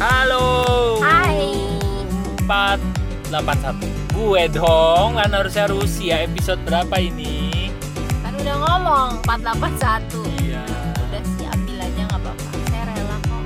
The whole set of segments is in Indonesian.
Halo. Hai. 481. Gue dong, kan harusnya Rusia episode berapa ini? Kan udah ngomong 481. Iya. Udah sih ambil aja nggak apa-apa. Saya rela kok.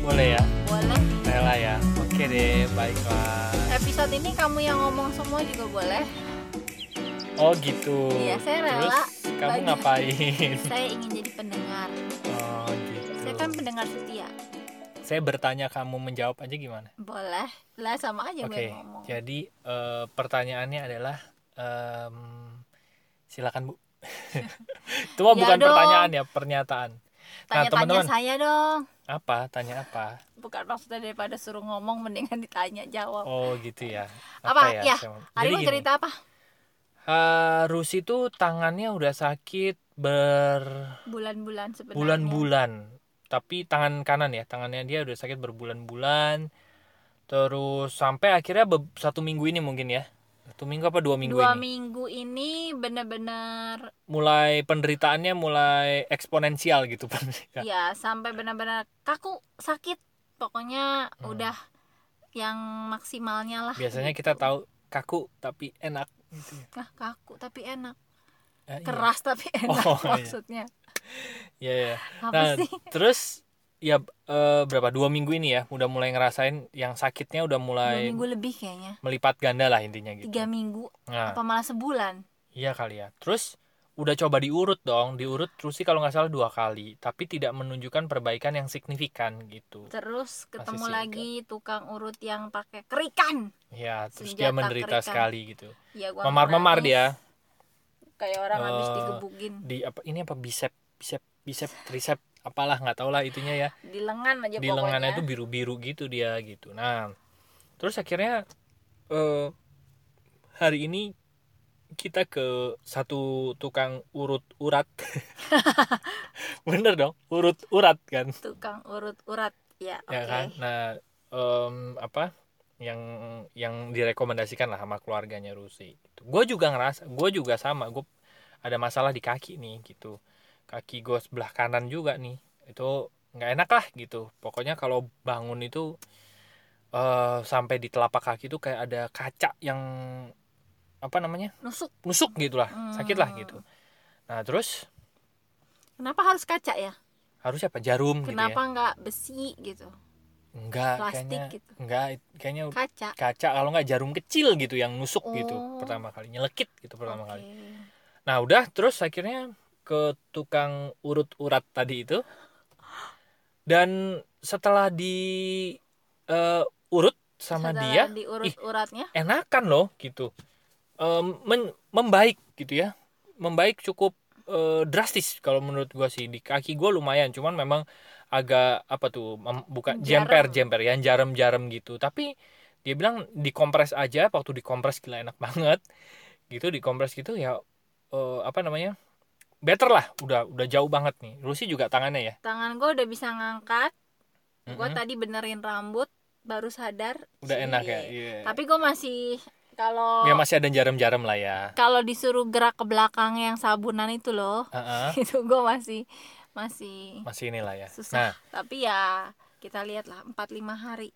Boleh ya? Boleh. Rela ya. Oke deh, baiklah. Episode ini kamu yang ngomong semua juga boleh. Oh gitu. Iya, saya rela. Terus kamu ngapain? Saya ingin jadi pendengar. Oh gitu. Saya kan pendengar setia. Saya bertanya kamu menjawab aja gimana? Boleh. Lah sama aja Oke. gue ngomong. Jadi eh, pertanyaannya adalah em, silakan Bu. Itu mah Ya bukan dong. pertanyaan ya, pernyataan. Nah, Tanya-tanya teman-teman. saya dong. Apa? Tanya apa? Bukan maksudnya daripada suruh ngomong mendingan ditanya jawab. Oh gitu ya. Apa? Ya, saya mau- Hari mau cerita apa? eh, Rusi tuh tangannya udah sakit Bulan-bulan sebenarnya. berbulan-bulan. Tapi tangan kanan ya, tangannya dia udah sakit berbulan-bulan. Terus sampai akhirnya be- satu minggu ini mungkin ya. Satu minggu apa dua minggu Dua ini? minggu ini bener-bener Mulai penderitaannya mulai eksponensial gitu penderita. ya sampai benar-benar kaku sakit pokoknya Hmm. udah yang maksimalnya lah Biasanya kita tahu kaku tapi enak gitu ya. kaku tapi enak Eh, iya. keras tapi enak Oh, iya. maksudnya Iya, iya. Nah, sih terus ya eh, berapa dua minggu ini ya udah mulai ngerasain yang sakitnya udah dua mulai minggu lebih kayaknya melipat ganda lah intinya gitu. tiga minggu Nah, apa malah sebulan iya kali ya. Terus udah coba diurut dong, diurut terus sih kalau nggak salah dua kali, tapi tidak menunjukkan perbaikan yang signifikan gitu. terus ketemu lagi tukang urut yang pakai kerikan Ya, terus dia Senjata menderita kerikan. sekali gitu. ya gua Memar-memar nangis. dia kayak orang habis Eh, digebukin di apa ini apa bisep bisep bisep tricep apalah nggak tahu lah itunya ya. di lengan aja di pokoknya lengannya itu biru-biru gitu dia gitu. Nah, terus akhirnya eh, hari ini kita ke satu tukang urut urat, bener dong, urut urat kan, tukang urut urat ya ya kan. Nah, em, apa yang yang direkomendasikan lah sama keluarganya Rusi. Gue juga ngerasa, gue juga sama, gue ada masalah di kaki nih gitu, kaki gue sebelah kanan juga nih, itu nggak enak lah gitu. Pokoknya kalau bangun itu eh sampai di telapak kaki itu kayak ada kaca yang apa namanya nusuk nusuk gitulah, sakit lah Hmm. gitu. Nah terus kenapa harus kaca ya harusnya apa jarum kenapa gitu nggak besi gitu ya? Enggak, Plastik kayaknya gitu. enggak, kayaknya kaca kaca kalau nggak jarum kecil gitu yang nusuk gitu Oh. pertama kali nyelekit gitu pertama Oke. kali nah udah terus akhirnya ke tukang urut urat tadi itu. Dan setelah di eh, urut sama Setelah dia diurut ih, uratnya? enakan loh gitu. Em, men- membaik gitu ya. Membaik cukup eh, drastis kalau menurut gua sih. Di kaki gua lumayan cuman memang agak apa tuh bukan jemper jemper yang jarem jarem gitu. Tapi dia bilang dikompres aja waktu dikompres gila enak banget. Gitu dikompres gitu ya eh, apa namanya? Better lah udah udah jauh banget nih. Rusi juga tangannya ya? Tangan gue udah bisa ngangkat. Gue Mm-mm. tadi benerin rambut baru sadar udah Cie. enak ya? Iya. tapi gue masih kalau ya masih ada jarem-jarem lah ya. kalau disuruh gerak ke belakang yang sabunan itu loh Heeh, itu gue masih masih masih inilah ya. nah. Susah tapi ya kita lihat lah 4-5 hari.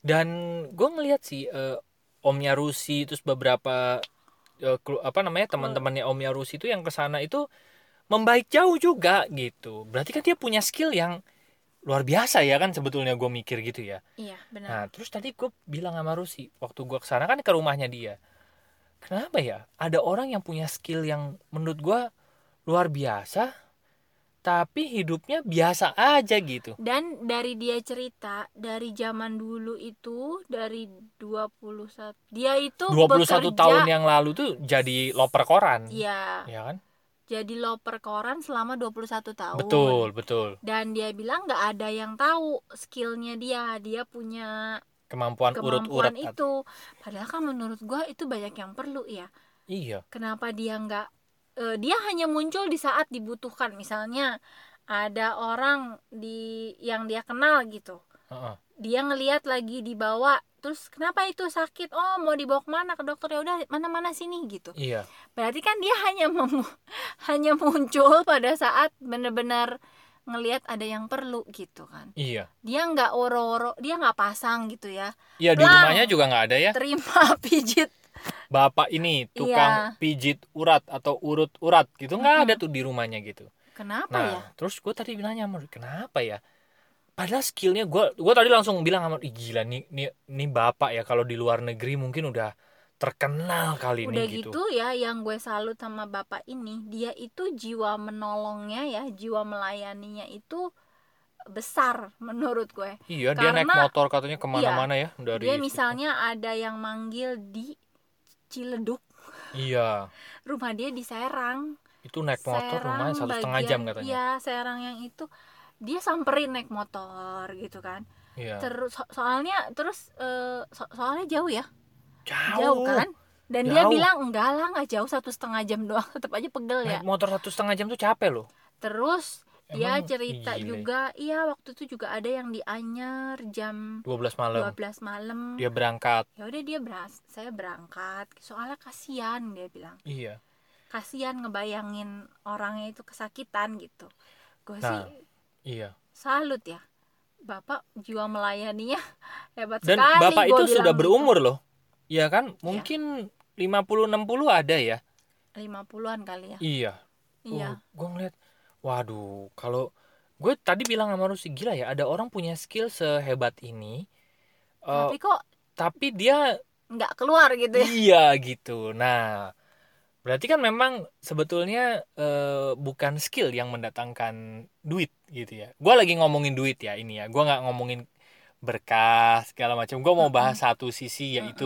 Dan gue ngelihat sih eh, omnya Rusi terus beberapa apa namanya teman-temannya omnya Rusi itu yang ke sana itu membaik jauh juga gitu. Berarti kan dia punya skill yang luar biasa ya kan sebetulnya gue mikir gitu ya. Iya benar. Nah terus tadi gue bilang sama Rusi waktu gue ke sana kan ke rumahnya dia. Kenapa ya? Ada orang yang punya skill yang menurut gue luar biasa tapi hidupnya biasa aja gitu dan dari dia cerita dari zaman dulu itu dari 21 dia itu 21 bekerja, tahun yang lalu tuh jadi loper koran Iya, ya kan jadi loper koran selama 21 tahun. betul betul Dan dia bilang nggak ada yang tahu skillnya dia. Dia punya kemampuan urut-urat kemampuan itu. Padahal kan menurut gua itu banyak yang perlu ya. iya Kenapa dia nggak? Eh, dia hanya muncul di saat dibutuhkan. Misalnya ada orang di yang dia kenal gitu. Dia ngeliat lagi dibawa. Terus kenapa itu sakit? Oh mau dibawa ke mana ke dokter ya udah mana mana sini gitu. iya Berarti kan dia hanya mem- hanya muncul pada saat benar-benar ngelihat ada yang perlu gitu kan iya dia nggak oro-oro dia nggak pasang gitu ya iya di rumahnya juga nggak ada ya terima pijit bapak ini tukang Iya. pijit urat atau urut urat gitu nggak ada tuh di rumahnya gitu. Kenapa nah ya? terus gue tadi sama dia, kenapa ya? Padahal skillnya gue gue tadi langsung bilang sama gila nih nih nih bapak ya kalau di luar negeri mungkin udah terkenal kali udah ini gitu. ya yang gue salut sama bapak ini dia itu jiwa menolongnya ya jiwa melayaninya itu besar menurut gue. Iya dia naik Karena- motor katanya ke mana-mana ya dari dia misalnya ada yang manggil di Ciledug. Iya. Rumah dia di Serang. Itu naik motor Serang rumahnya satu setengah jam katanya. Iya Serang yang itu. Dia samperin naik motor gitu kan. Iya. Terus so- soalnya terus eh, so- soalnya jauh ya? Jauh, jauh kan? Dan dia Jauh. bilang enggak lah nggak jauh satu setengah jam doang. Tetap aja pegel ya. naik motor satu setengah jam tuh capek loh. Terus dia Emang cerita gile. juga. Iya waktu itu juga ada yang di Anyer jam 12 malam. 12 malam. Dia berangkat. Ya udah dia beras saya berangkat. Soalnya kasihan dia bilang. Iya. Kasihan ngebayangin orangnya itu kesakitan gitu. Gue Nah, sih iya. salut ya. Bapak jiwa melayaninya hebat dan sekali bapak gua itu sudah gitu. berumur loh. Iya kan? Mungkin 50 60 ada ya? 50-an kali ya. Iya. Iya. Gue ngeliat waduh kalau gue tadi bilang sama Rusi gila ya ada orang punya skill sehebat ini Eh, tapi kok tapi dia nggak keluar gitu ya? Iya gitu. Nah berarti kan memang sebetulnya eh, bukan skill yang mendatangkan duit gitu ya. Gue lagi ngomongin duit ya ini ya. Gue nggak ngomongin berkah segala macam. Gue mau bahas satu sisi yaitu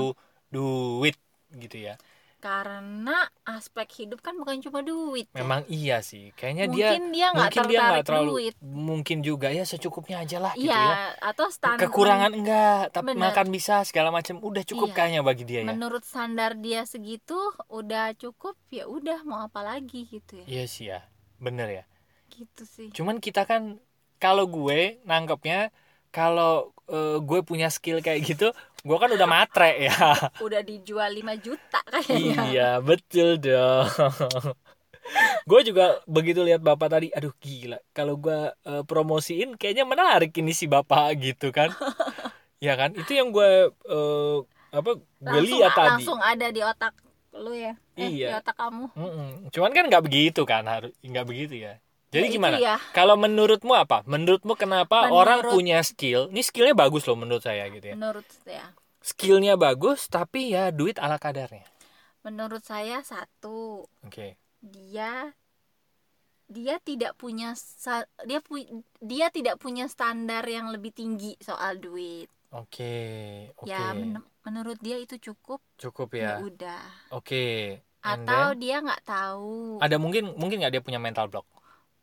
duit gitu ya karena aspek hidup kan bukan cuma duit ya. memang iya sih. Kayaknya dia mungkin dia nggak mungkin dia tertarik nggak terlalu duit. mungkin juga ya secukupnya aja lah gitu iya ya. atau standar. Kekurangan enggak tapi Bener. makan bisa segala macam udah cukup Iya. kayaknya bagi dia ya. Menurut standar dia segitu udah cukup ya udah mau apa lagi gitu ya. Iya sih ya bener ya. Gitu sih. Cuman kita kan kalau gue nangkepnya kalau eh, gue punya skill kayak gitu gue kan udah matre ya. Udah dijual 5 juta kayaknya iya betul dong. Gue juga begitu lihat bapak tadi aduh gila. Kalau gue eh, promosiin kayaknya menarik ini si bapak gitu kan. Ya kan? Itu yang gue eh, apa gue lihat tadi. langsung ada di otak lu ya? Eh, Iya. di otak kamu? Mm-mm. cuman kan nggak begitu kan harus nggak begitu ya jadi Ya, gimana? ya. kalau menurutmu apa? Menurutmu kenapa Menurut- orang punya skill? Ini skillnya bagus loh menurut saya gitu ya. Menurut ya skillnya bagus tapi ya duit ala kadarnya. Menurut saya satu. Oke. Dia dia tidak punya dia pu- dia tidak punya standar yang lebih tinggi soal duit. Oke oke. Ya men- menurut dia itu cukup. Cukup ya? Ya udah. Oke And atau then, dia nggak tahu. Ada mungkin mungkin nggak dia punya mental block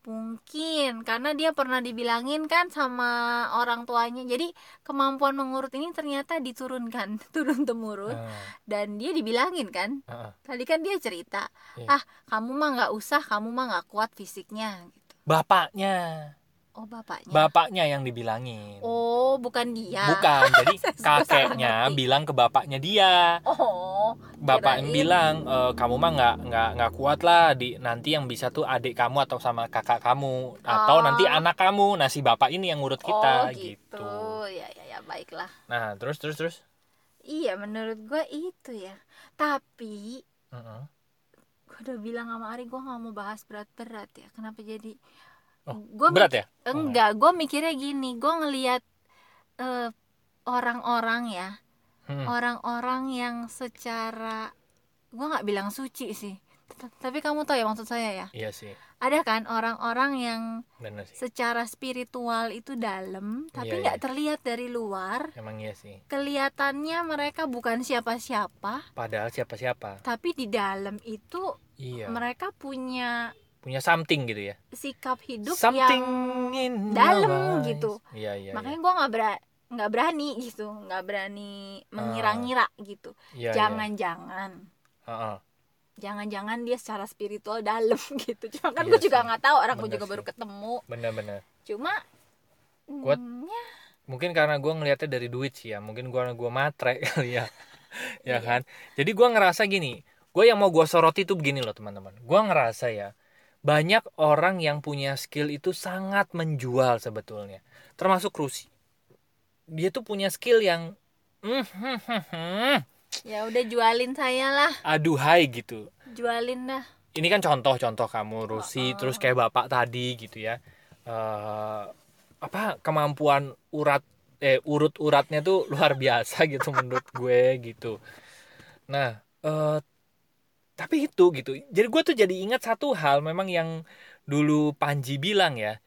mungkin karena dia pernah dibilangin kan sama orang tuanya. Jadi kemampuan mengurut ini ternyata diturunkan turun temurun. Ah, dan dia dibilangin kan. Ah. tadi kan dia cerita Iya. ah kamu mah nggak usah kamu mah nggak kuat fisiknya gitu. Bapaknya oh bapaknya? Bapaknya yang dibilangin. Oh bukan dia. Bukan jadi kakeknya bilang ke bapaknya dia. Oh bapak yang bilang e, kamu mah nggak nggak nggak kuat lah di nanti yang bisa tuh adik kamu atau sama kakak kamu atau Oh. nanti anak kamu nah si bapak ini yang ngurut kita oh gitu. gitu. Ya ya ya baiklah. Nah terus terus terus? Iya menurut gue itu ya. Tapi Heeh. gue udah bilang sama Ari gue nggak mau bahas berat-berat ya. Kenapa jadi Oh, Gua berat ya? Enggak gue mikirnya gini gue ngelihat eh, orang-orang ya. Hmm. orang-orang yang secara gue nggak bilang suci sih tapi kamu tahu ya maksud saya ya? Iya sih. Ada kan orang-orang yang benar sih. secara spiritual itu dalam tapi Iya, nggak iya. terlihat dari luar. Emang iya sih. Kelihatannya mereka bukan siapa-siapa. Padahal siapa siapa tapi di dalam itu iya. mereka punya punya something gitu ya. Sikap hidup something yang dalam gitu. iya iya makanya gue nggak berani nggak berani gitu nggak berani mengira-ngira gitu. Iya, iya, jangan-jangan. Iya. Heeh. jangan-jangan dia secara spiritual dalam gitu. Cuma kan Iya gue juga nggak tahu orang gue juga sih. baru ketemu benar-benar cuma Gua- mm, ya, mungkin karena gue ngelihatnya dari duit sih ya. Mungkin gua gua matre kali ya. Ya kan? Jadi gua ngerasa gini gue yang mau gua soroti itu begini loh teman-teman. Gua ngerasa ya banyak orang yang punya skill itu sangat menjual sebetulnya termasuk Rusi. Dia tuh punya skill yang mm, hmm, hmm, hmm, ya udah jualin saya lah. Aduhai gitu. Jualin dah. Ini kan contoh-contoh kamu Rusi Oh, oh. terus kayak bapak tadi gitu ya. Eh, apa kemampuan urat eh urut-uratnya tuh luar biasa gitu menurut gue gitu. Nah eh tapi itu gitu. Jadi gue tuh jadi ingat satu hal memang yang dulu Panji bilang ya.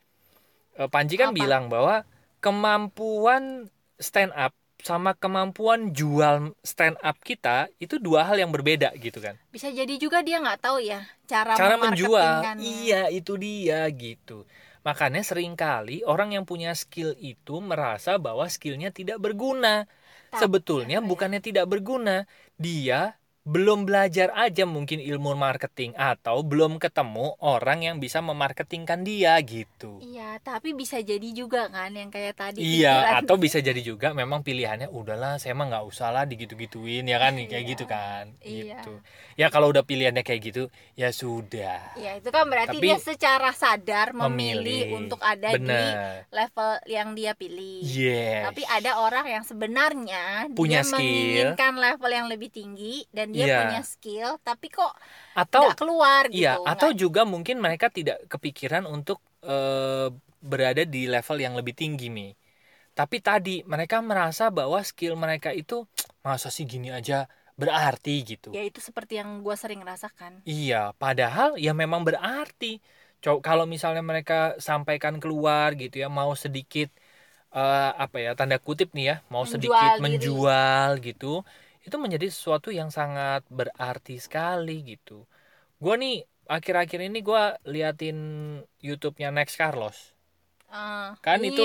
Eh, Panji kan Apa? bilang bahwa kemampuan stand up sama kemampuan jual stand up kita itu dua hal yang berbeda gitu kan. Bisa jadi juga dia nggak tahu ya cara cara menjual. iya itu dia gitu. Makanya sering kali orang yang punya skill itu merasa bahwa skillnya tidak berguna. Tapi, sebetulnya apa ya? bukannya tidak berguna. Dia belum belajar aja mungkin ilmu marketing atau belum ketemu orang yang bisa memarketingkan dia gitu Iya, tapi bisa jadi juga kan yang kayak tadi. Iya, pikiran- atau bisa jadi juga memang pilihannya udahlah saya mah nggak usah lah digitu-gituin ya kan kayak Iya, gitu kan. iya. Gitu. Ya kalau udah pilihannya kayak gitu ya sudah. Iya, itu kan berarti Tapi- dia secara sadar memilih, Memilih. untuk ada di Bener. level yang dia pilih. Yes. Tapi ada orang yang sebenarnya Punya dia skill. menginginkan level yang lebih tinggi dan dia Iya. punya skill, tapi kok atau nggak keluar gitu. iya, atau nggak- juga mungkin mereka tidak kepikiran untuk eh, berada di level yang lebih tinggi nih. Tapi tadi mereka merasa bahwa skill mereka itu masa sih gini aja berarti gitu. ya itu seperti yang gue sering rasakan. Iya, padahal ya memang berarti. Co- Kalau misalnya mereka sampaikan keluar gitu ya, mau sedikit eh, apa ya tanda kutip nih ya, mau Menjual sedikit diri. menjual gitu, itu menjadi sesuatu yang sangat berarti sekali gitu. Gua nih akhir-akhir ini gua liatin YouTube-nya Next Carlos, Eh, kan iya. itu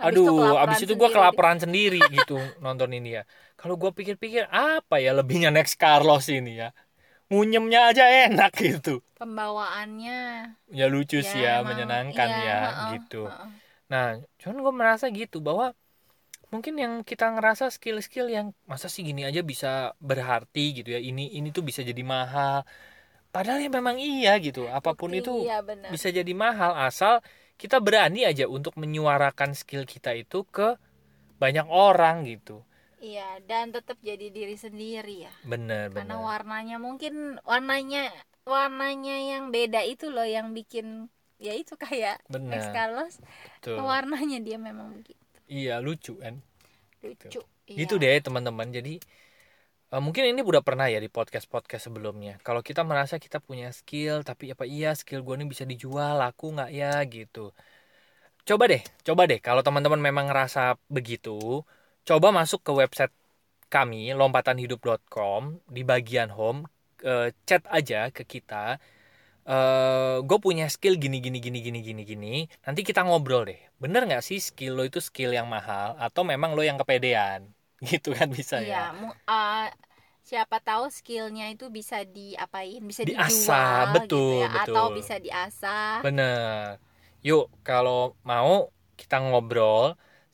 Habis itu Aduh, kelaparan abis itu gue kelaparan sendiri gitu nonton ini ya. Kalau gue pikir-pikir apa ya lebihnya Next Carlos ini ya, ngunyemnya aja enak gitu. Pembawaannya Ya lucu sih ya, emang, menyenangkan iya, ya heeh, gitu. heeh. Nah, cuman gue merasa gitu bahwa mungkin yang kita ngerasa skill-skill yang masa sih gini aja bisa berarti gitu ya. Ini ini tuh bisa jadi mahal. Padahal ya memang iya gitu. Apa pun Bukti, itu iya, benar. bisa jadi mahal asal kita berani aja untuk menyuarakan skill kita itu ke banyak orang gitu. Iya, dan tetap jadi diri sendiri ya. Bener Karena bener. warnanya mungkin warnanya warnanya yang beda itu loh yang bikin ya itu kayak Bener. Betul. warnanya dia memang begitu Iya lucu kan. lucu. Itu Iya. deh teman-teman. Jadi eh, mungkin ini udah pernah ya di podcast podcast sebelumnya. Kalau kita merasa kita punya skill, tapi apa iya skill gue ini bisa dijual, laku nggak ya gitu. Coba deh, coba deh. Kalau teman-teman memang ngerasa begitu, coba masuk ke website kami lompatanhidup.com di bagian home, eh, chat aja ke kita. Gue punya skill gini gini gini gini gini gini. Nanti kita ngobrol deh. Bener nggak sih skill lo itu skill yang mahal atau memang lo yang kepedean? Gitu kan bisa Iya, ya. eh, siapa tahu skillnya itu bisa diapain, bisa Diasah, dijual betul, gitu ya, atau betul. bisa diasah. Bener. Yuk, kalau mau kita ngobrol,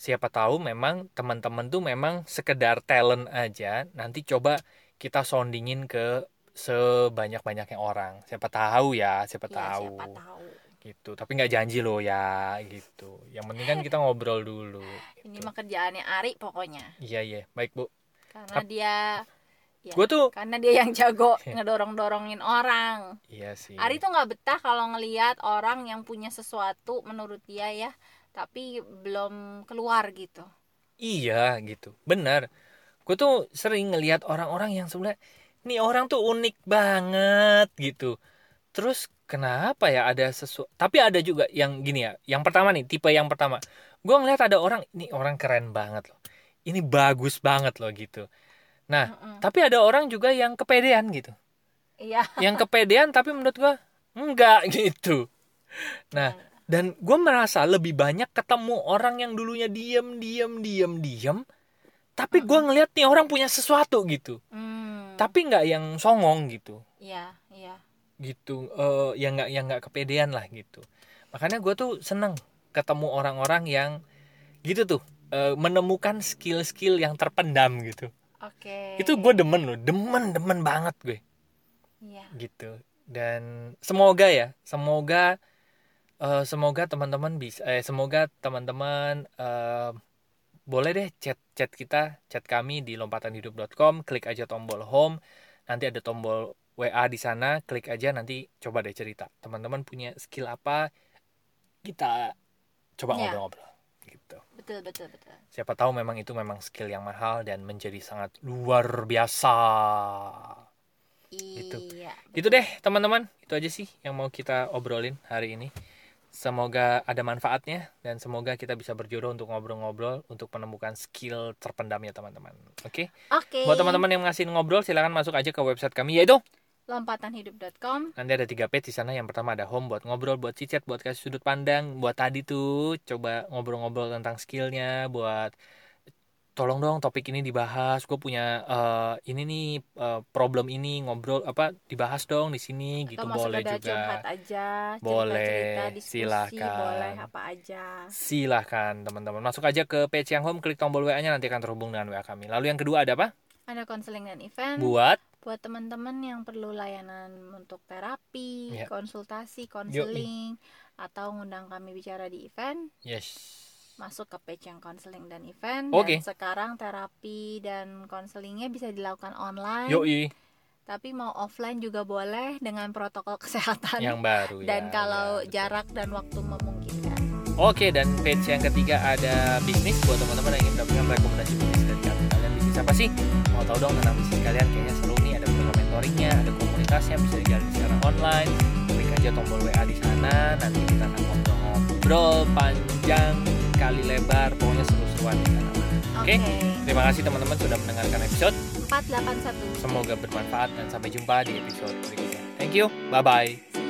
siapa tahu memang teman-teman tuh memang sekedar talent aja. Nanti coba kita soundingin ke sebanyak-banyaknya orang. Siapa tahu ya, siapa Iya, tahu. siapa tahu. Gitu. Tapi nggak janji loh ya, gitu. Yang penting kan kita ngobrol dulu. Ini gitu. mah kerjaannya Ari pokoknya. Iya, iya. Baik, Bu. Karena dia ya, Gue tuh karena dia yang jago Iya. ngedorong-dorongin orang. Iya sih. Ari tuh nggak betah kalau ngelihat orang yang punya sesuatu menurut dia ya, tapi belum keluar gitu. Iya gitu, bener. Gue tuh sering ngelihat orang-orang yang sebenarnya, nih orang tuh unik banget gitu. Terus kenapa ya ada sesuatu? Tapi ada juga yang gini ya. Yang pertama nih, tipe yang pertama. Gue ngeliat ada orang, ini orang keren banget loh. Ini bagus banget loh gitu. Nah, Mm-mm. tapi ada orang juga yang kepedean gitu. Iya. Yang kepedean tapi menurut gue enggak gitu. Nah, dan gue merasa lebih banyak ketemu orang yang dulunya diem diem diem diem tapi gue ngeliat nih orang punya sesuatu gitu Hmm, tapi nggak yang songong gitu iya, iya. gitu eh yang nggak yang nggak kepedean lah gitu makanya gue tuh seneng ketemu orang-orang yang gitu tuh eh, menemukan skill-skill yang terpendam gitu Oke. itu gue demen loh demen demen banget gue Iya. gitu dan semoga ya semoga eh, semoga teman-teman bisa eh semoga teman-teman eh, boleh deh chat chat kita chat kami di lompatanhidup.com klik aja tombol home. Nanti ada tombol WA di sana klik aja nanti coba deh cerita. Teman-teman punya skill apa kita coba Ya. ngobrol-ngobrol. Gitu. Betul betul betul. Siapa tahu memang itu memang skill yang mahal dan menjadi sangat luar biasa. Gitu. iya itu deh teman-teman. Itu aja sih yang mau kita obrolin hari ini semoga ada manfaatnya dan semoga kita bisa berjodoh untuk ngobrol-ngobrol untuk menemukan skill terpendamnya teman-teman. Oke? Oke. Buat teman-teman yang ngasih ngobrol silahkan masuk aja ke website kami yaitu lompatanhidup.com nanti ada tiga page di sana yang pertama ada home buat ngobrol buat cicat buat kasih sudut pandang buat tadi tuh coba ngobrol-ngobrol tentang skillnya buat tolong dong topik ini dibahas. Gue punya eh, ini nih eh, problem ini ngobrol apa dibahas dong di sini gitu boleh juga. aja Boleh, cerita-cerita diskusi silakan. boleh apa aja. Silahkan teman-teman. Masuk aja ke page yang home klik tombol WA nya nanti akan terhubung dengan WA kami. Lalu yang kedua ada apa? Ada konseling dan event. Buat? Buat teman-teman yang perlu layanan untuk terapi, Ya. konsultasi, konseling atau ngundang kami bicara di event, yes masuk ke page yang konseling dan event. Oke. Dan sekarang terapi dan konselingnya bisa dilakukan online, yoi tapi mau offline juga boleh dengan protokol kesehatan yang baru dan ya, kalau ya, jarak dan waktu memungkinkan. Oke dan page yang ketiga ada bisnis buat teman-teman yang ingin mendapatkan rekomendasi bisnis dari kami. Kalian bisnis apa sih? Mau tahu dong tentang bisnis kalian? Kayaknya seru nih. Ada program mentoringnya, ada komunitasnya bisa dijalani secara online. Klik aja tombol WA di sana. Nanti kita akan ngobrol-ngobrol panjang kali lebar. Pokoknya seru-seruan. Oke. Terima kasih teman-teman sudah mendengarkan episode. 481. Semoga bermanfaat dan sampai jumpa di episode berikutnya. Thank you. Bye bye.